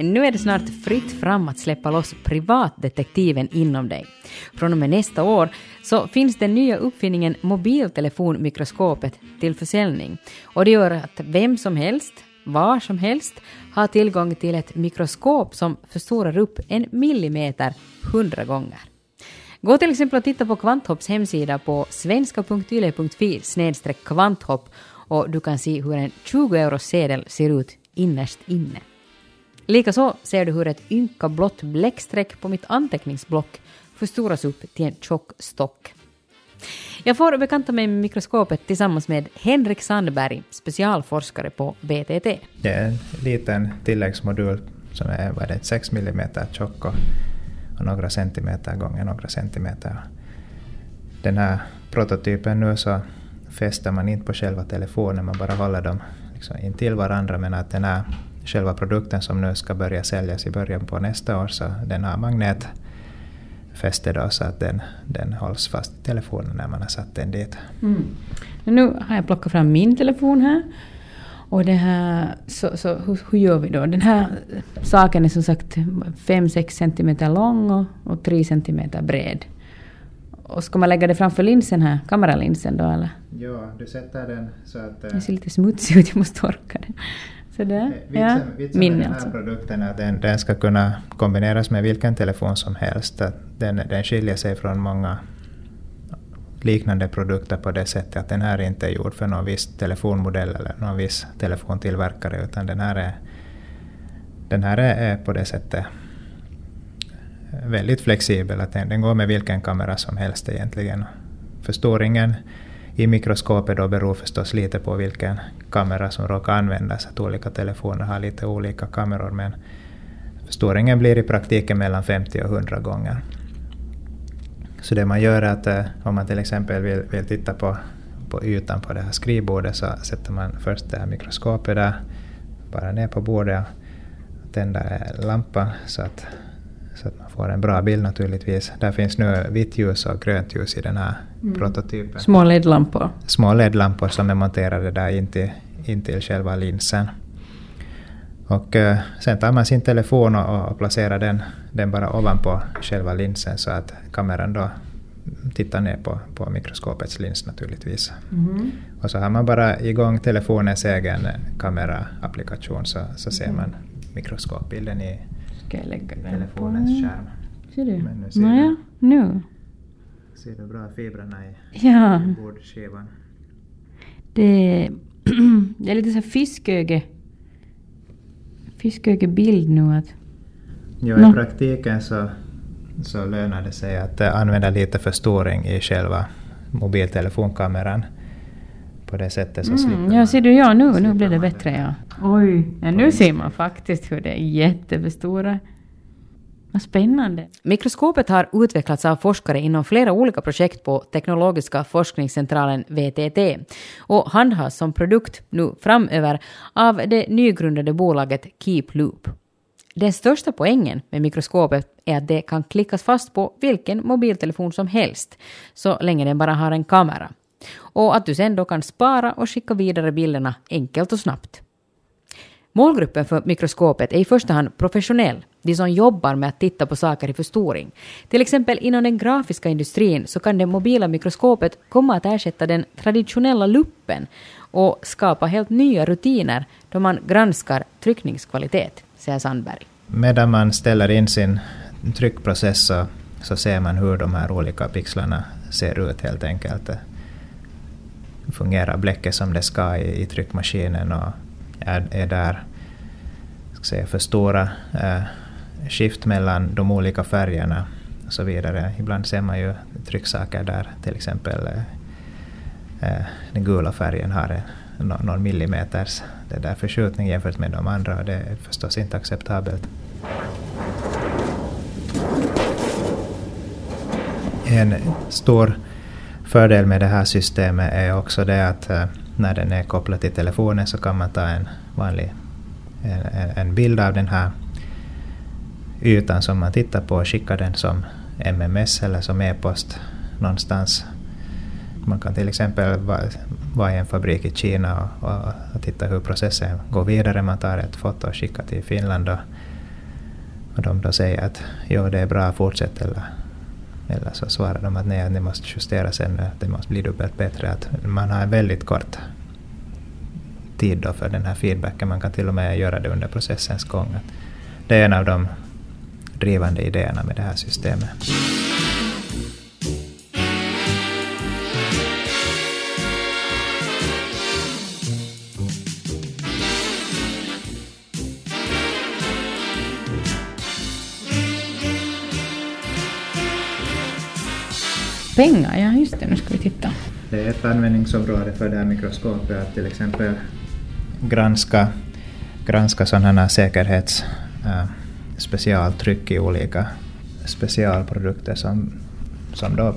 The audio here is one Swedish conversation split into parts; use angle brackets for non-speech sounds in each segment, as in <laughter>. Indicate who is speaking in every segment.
Speaker 1: Nu är det snart fritt fram att släppa loss privatdetektiven inom dig. Från och med nästa år så finns den nya uppfinningen mobiltelefonmikroskopet till försäljning. Och det gör att vem som helst, var som helst, har tillgång till ett mikroskop som förstorar upp en millimeter hundra gånger. Gå till exempel och titta på Kvanthopps hemsida på svenska.yle.fi kvanthopp och du kan se hur en 20 euro sedel ser ut innerst inne. Likaså ser du hur ett ynka blått bläckstreck på mitt anteckningsblock förstoras upp till en tjock stock. Jag får bekanta mig med mikroskopet tillsammans med Henrik Sandberg, specialforskare på BTT.
Speaker 2: Det är en liten tilläggsmodul som är, vad är det, 6 mm tjock och, och några centimeter gånger några centimeter. Den här prototypen nu så fäster man inte på själva telefonen, man bara håller dem liksom intill varandra men att den här själva produkten som nu ska börja säljas i början på nästa år så den har magnetfäste då så att den, den hålls fast i telefonen när man har satt den dit. Mm.
Speaker 1: Nu har jag plockat fram min telefon här. Och det här, så, så hur, hur, gör vi då? Den här saken är som sagt 5-6 cm lång och, och 3 cm bred. Och ska man lägga det framför linsen här, kameralinsen då eller?
Speaker 2: Ja, du sätter den så att...
Speaker 1: Det ser lite smutsig ut, jag måste torka den. Sådär.
Speaker 2: Vitsen, ja. vitsen med den här alltså. produkten är att den, den, ska kunna kombineras med vilken telefon som helst. Den, den skiljer sig från många liknande produkter på det sättet att den här inte är gjord för någon viss telefonmodell eller någon viss telefontillverkare utan den här är, den här är på det sättet väldigt flexibel. Att den, den går med vilken kamera som helst egentligen. Förstoringen i mikroskopet då beror förstås lite på vilken kamera som råkar användas. Att olika telefoner har lite olika kameror men förstoringen blir i praktiken mellan 50 och 100 gånger. Så det man gör är att eh, om man till exempel vill, vill titta på, på ytan på det här skrivbordet så sätter man först det här mikroskopet där, bara ner på bordet och tänder lampan så att så att man får en bra bild naturligtvis. Där finns nu vitt ljus och grönt ljus i den här mm. prototypen.
Speaker 1: Små LED-lampor?
Speaker 2: Små LED-lampor som är monterade där intill, intill själva linsen. Och uh, sen tar man sin telefon och, och placerar den, den bara ovanpå själva linsen så att kameran då tittar ner på, på mikroskopets lins naturligtvis. Mm. Och så har man bara igång telefonens egen kameraapplikation så, så ser mm. man mikroskopbilden i,
Speaker 1: Ska jag lägga den
Speaker 2: telefonens skärm.
Speaker 1: Ser du? Men nu ser Naja, du, nu.
Speaker 2: Ser du bra fibrerna i
Speaker 1: ja.
Speaker 2: bordskivan?
Speaker 1: Det, <clears throat> det är lite så fisköge fiskögebild nu. Att,
Speaker 2: ja, i no. praktiken så, så lönar det sig att använda lite förstoring i själva mobiltelefonkameran. På det sättet så mm, slipper
Speaker 1: Ja, ser du, ja nu, nu blir det bättre. Ja. Oj, ja, nu ser man faktiskt hur det är jättestora. Vad spännande. Mikroskopet har utvecklats av forskare inom flera olika projekt på Teknologiska forskningscentralen VTT och handhas som produkt nu framöver av det nygrundade bolaget Keep Loop. Den största poängen med mikroskopet är att det kan klickas fast på vilken mobiltelefon som helst, så länge den bara har en kamera. Och att du sen då kan spara och skicka vidare bilderna enkelt och snabbt. Målgruppen för mikroskopet är i första hand professionell, de som jobbar med att titta på saker i förstoring. Till exempel inom den grafiska industrin så kan det mobila mikroskopet komma att ersätta den traditionella luppen och skapa helt nya rutiner då man granskar tryckningskvalitet, säger Sandberg.
Speaker 2: Medan man ställer in sin tryckprocess så, så ser man hur de här olika pixlarna ser ut helt enkelt. Fungerar bläcket som det ska i, i tryckmaskinen och är, är där ska säga, för stora eh, skift mellan de olika färgerna och så vidare. Ibland ser man ju trycksaker där till exempel eh, eh den gula färgen har en, någon millimeters det där förskjutning jämfört med de andra och det är förstås inte acceptabelt. En stor fördel med det här systemet är också det att eh, när den är kopplad till telefonen så kan man ta en vanlig en, en bild av den här ytan som man tittar på och skicka den som MMS eller som e-post någonstans. Man kan till exempel vara i en fabrik i Kina och, och, och, titta hur processen går vidare. Man tar ett foto och skickar till Finland och och de då säger att ja, det är bra, fortsätt eller, eller så svarar de att nej, det måste justeras ännu, det måste bli dubbelt bättre. Att man har en väldigt kort tid då för den här feedbacken, man kan till och med göra det under processens gång. Det är en av de drivande idéerna med det här systemet.
Speaker 1: Pengar, ja just det, nu ska vi titta.
Speaker 2: Det är ett användningsområde för det här mikroskopet att till exempel granska, granska sådana här säkerhets äh, specialtryck i olika specialprodukter som, som då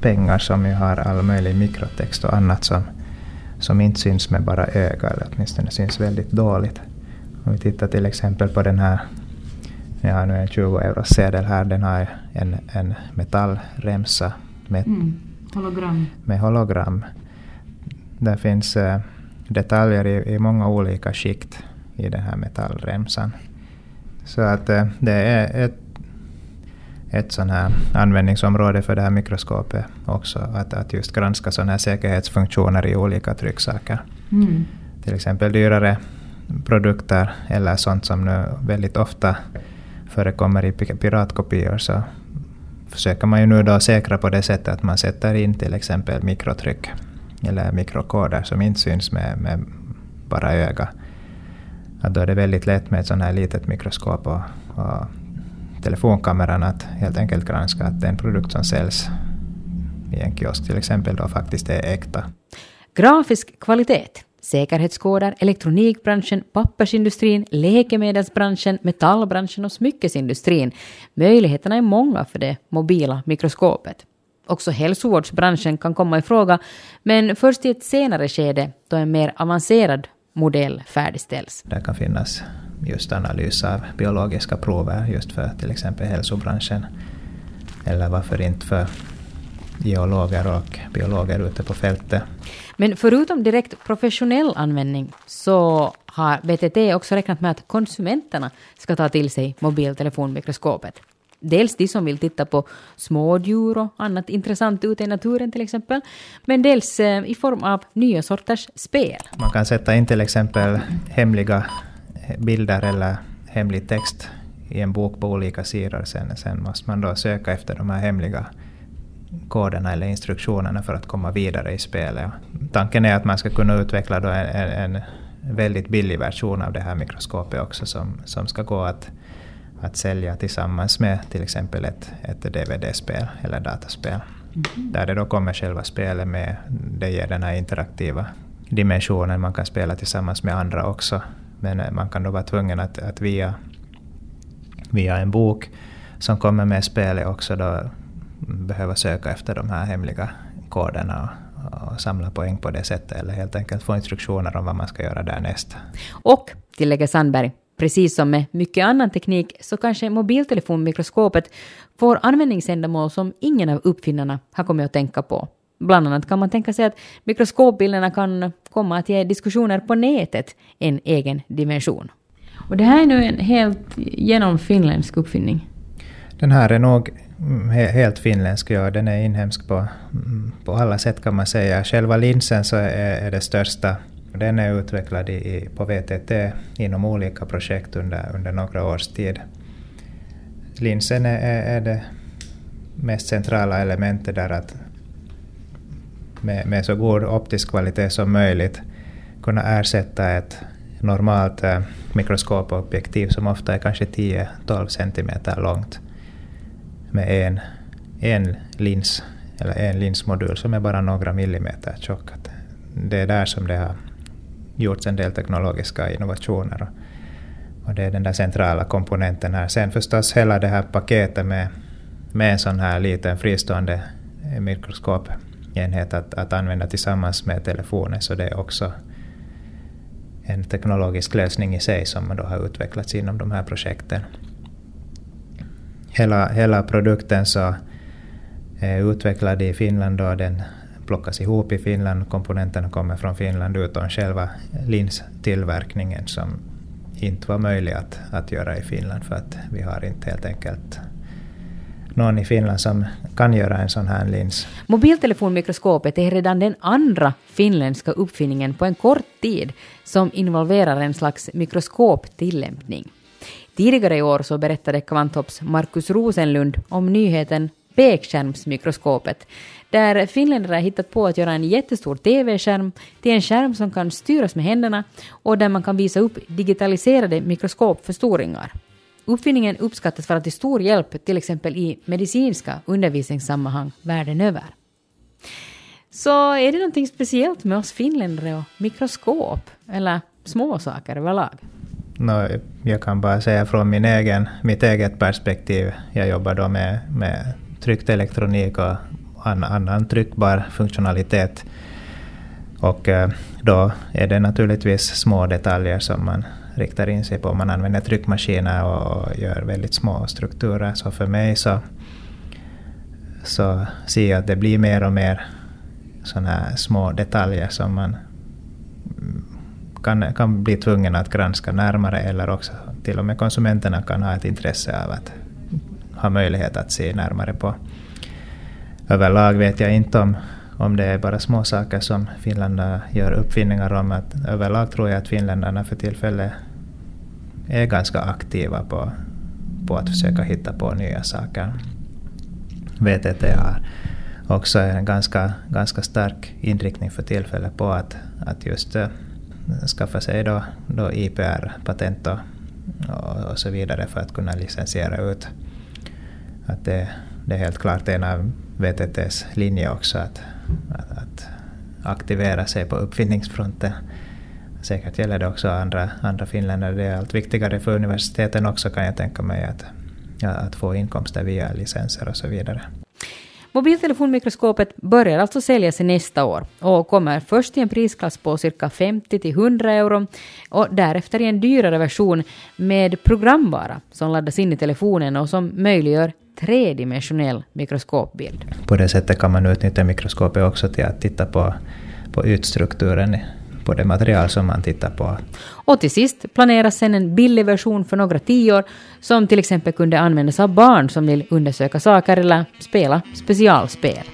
Speaker 2: pengar som ju har all möjlig mikrotext och annat som, som inte syns med bara öga, eller åtminstone syns väldigt dåligt. Om vi tittar till exempel på den här, jag har nu en 20 euros sedel här, den har en, en metallremsa med, mm.
Speaker 1: hologram.
Speaker 2: med hologram. Där finns uh, detaljer i, i många olika skikt i den här metallremsan. Så att uh, det är ett, ett sån här användningsområde för det här mikroskopet också, att, att just granska sådana här säkerhetsfunktioner i olika trycksaker. Mm. Till exempel dyrare produkter eller sånt som nu väldigt ofta förekommer i piratkopior så försöker man ju nu då säkra på det sättet att man sätter in till exempel mikrotryck eller mikrokoder som inte syns med, med bara öga. Att då är det väldigt lätt med ett sånt här litet mikroskop och, och telefonkameran att helt enkelt granska att den produkt som säljs i en kiosk till exempel då faktiskt är äkta.
Speaker 1: Grafisk kvalitet säkerhetskoder, elektronikbranschen, pappersindustrin, läkemedelsbranschen, metallbranschen och smyckesindustrin. Möjligheterna är många för det mobila mikroskopet. Också hälsovårdsbranschen kan komma i fråga, men först i ett senare skede då en mer avancerad modell färdigställs.
Speaker 2: Det kan finnas just analys av biologiska prover just för till exempel hälsobranschen. Eller varför inte för geologer och biologer ute på fältet.
Speaker 1: Men förutom direkt professionell användning så har BTT också räknat med att konsumenterna ska ta till sig mobiltelefonmikroskopet. Dels de som vill titta på smådjur och annat intressant ute i naturen till exempel, men dels eh, i form av nya sorters spel.
Speaker 2: Man kan sätta in till exempel hemliga bilder eller hemlig text i en bok på olika sidor. Sen, sen måste man då söka efter de här hemliga koderna eller instruktionerna för att komma vidare i spelet. Tanken är att man ska kunna utveckla då en, en väldigt billig version av det här mikroskopet också som, som ska gå att, att sälja tillsammans med till exempel ett, ett DVD-spel eller dataspel. Mm. Där det då kommer själva spelet med, det ger den här interaktiva dimensionen, man kan spela tillsammans med andra också. Men man kan då vara tvungen att, att via, via en bok som kommer med spelet också då behöva söka efter de här hemliga koderna och, samla poäng på det sättet eller helt enkelt få instruktioner om vad man ska göra därnäst.
Speaker 1: Och, tillägger Sandberg, precis som med mycket annan teknik så kanske mobiltelefonmikroskopet får användningsändamål som ingen av uppfinnarna har kommit att tänka på. Bland annat kan man tänka sig att mikroskopbilderna kan komma att ge diskussioner på nätet en egen dimension. Och det här är nu en helt genom finländsk uppfinning.
Speaker 2: Den här är nog mm, helt finländsk, ja. Den är inhemsk på, mm, på alla sätt kan man säga. Själva linsen så är, är det största. Den är utvecklad i, på VTT inom olika projekt under, under några års tid. Linsen är, är det mest centrala elementet där att med, med så god optisk kvalitet som möjligt kunna ersätta ett normalt eh, mikroskopobjektiv som ofta är kanske 10-12 cm långt med en, en lins, eller en linsmodul som är bara några millimeter tjock. Det är där som det har gjorts en del teknologiska innovationer. Och det är den där centrala komponenten här. Sen förstås hela det här paketet med, med en sån här liten fristående mikroskopenhet att, att använda tillsammans med telefonen. Så det är också en teknologisk lösning i sig som då har utvecklats inom de här projekten hela, hela produkten så eh, är utvecklad i Finland och den plockas ihop i Finland. Komponenterna kommer från Finland utom själva linstillverkningen som inte var möjlig att, att göra i Finland för att vi har inte helt enkelt någon i Finland som kan göra en sån här lins.
Speaker 1: Mobiltelefonmikroskopet är redan den andra finländska uppfinningen på en kort tid som involverar en slags mikroskoptillämpning. Tidigare i år så berättade Kvantops Markus Rosenlund om nyheten pekskärmsmikroskopet, där finländare hittat på att göra en jättestor TV-skärm till en skärm som kan styras med händerna och där man kan visa upp digitaliserade mikroskopförstoringar. Uppfinningen uppskattas vara till stor hjälp till exempel i medicinska undervisningssammanhang världen över. Så är det någonting speciellt med oss finländare och mikroskop, eller småsaker överlag?
Speaker 2: No, jag kan bara säga från min egen, mitt eget perspektiv. Jag jobbar då med, med tryckt elektronik och annan tryckbar funktionalitet. Och eh, då är det naturligtvis små detaljer som man riktar in sig på. Man använder tryckmaskiner och gör väldigt små strukturer. Så för mig så, så ser jag att det blir mer och mer sådana små detaljer som man kan, kan bli tvungen att granska närmare eller också till och med konsumenterna kan ha ett intresse av att ha möjlighet att se närmare på. Överlag vet jag inte om, om det är bara små saker som Finland gör uppfinningar om. Att överlag tror jag att finländarna för tillfället är ganska aktiva på, på att försöka hitta på nya saker. VTT har också en ganska, ganska stark inriktning för tillfället på att, att just eh, skaffa sig då, då IPR-patent och, och, så vidare för att kunna licensiera ut. Att det, det är helt klart en av VTTs linje också att, att, att aktivera sig på uppfinningsfronten. Säkert gäller det också andra, andra finländare. Det är allt viktigare för universiteten också kan jag tänka mig att, att få inkomster via licenser och så vidare.
Speaker 1: Mobiltelefonmikroskopet börjar alltså säljas nästa år och kommer först i en prisklass på cirka 50-100 euro och därefter i en dyrare version med programvara som laddas in i telefonen och som möjliggör tredimensionell mikroskopbild.
Speaker 2: På det sättet kan man utnyttja mikroskopet också till att titta på, på ytstrukturen på det material som man tittar på.
Speaker 1: Och till sist planeras sen en billig version för några tior som till exempel kunde användas av barn som vill undersöka saker eller spela specialspel.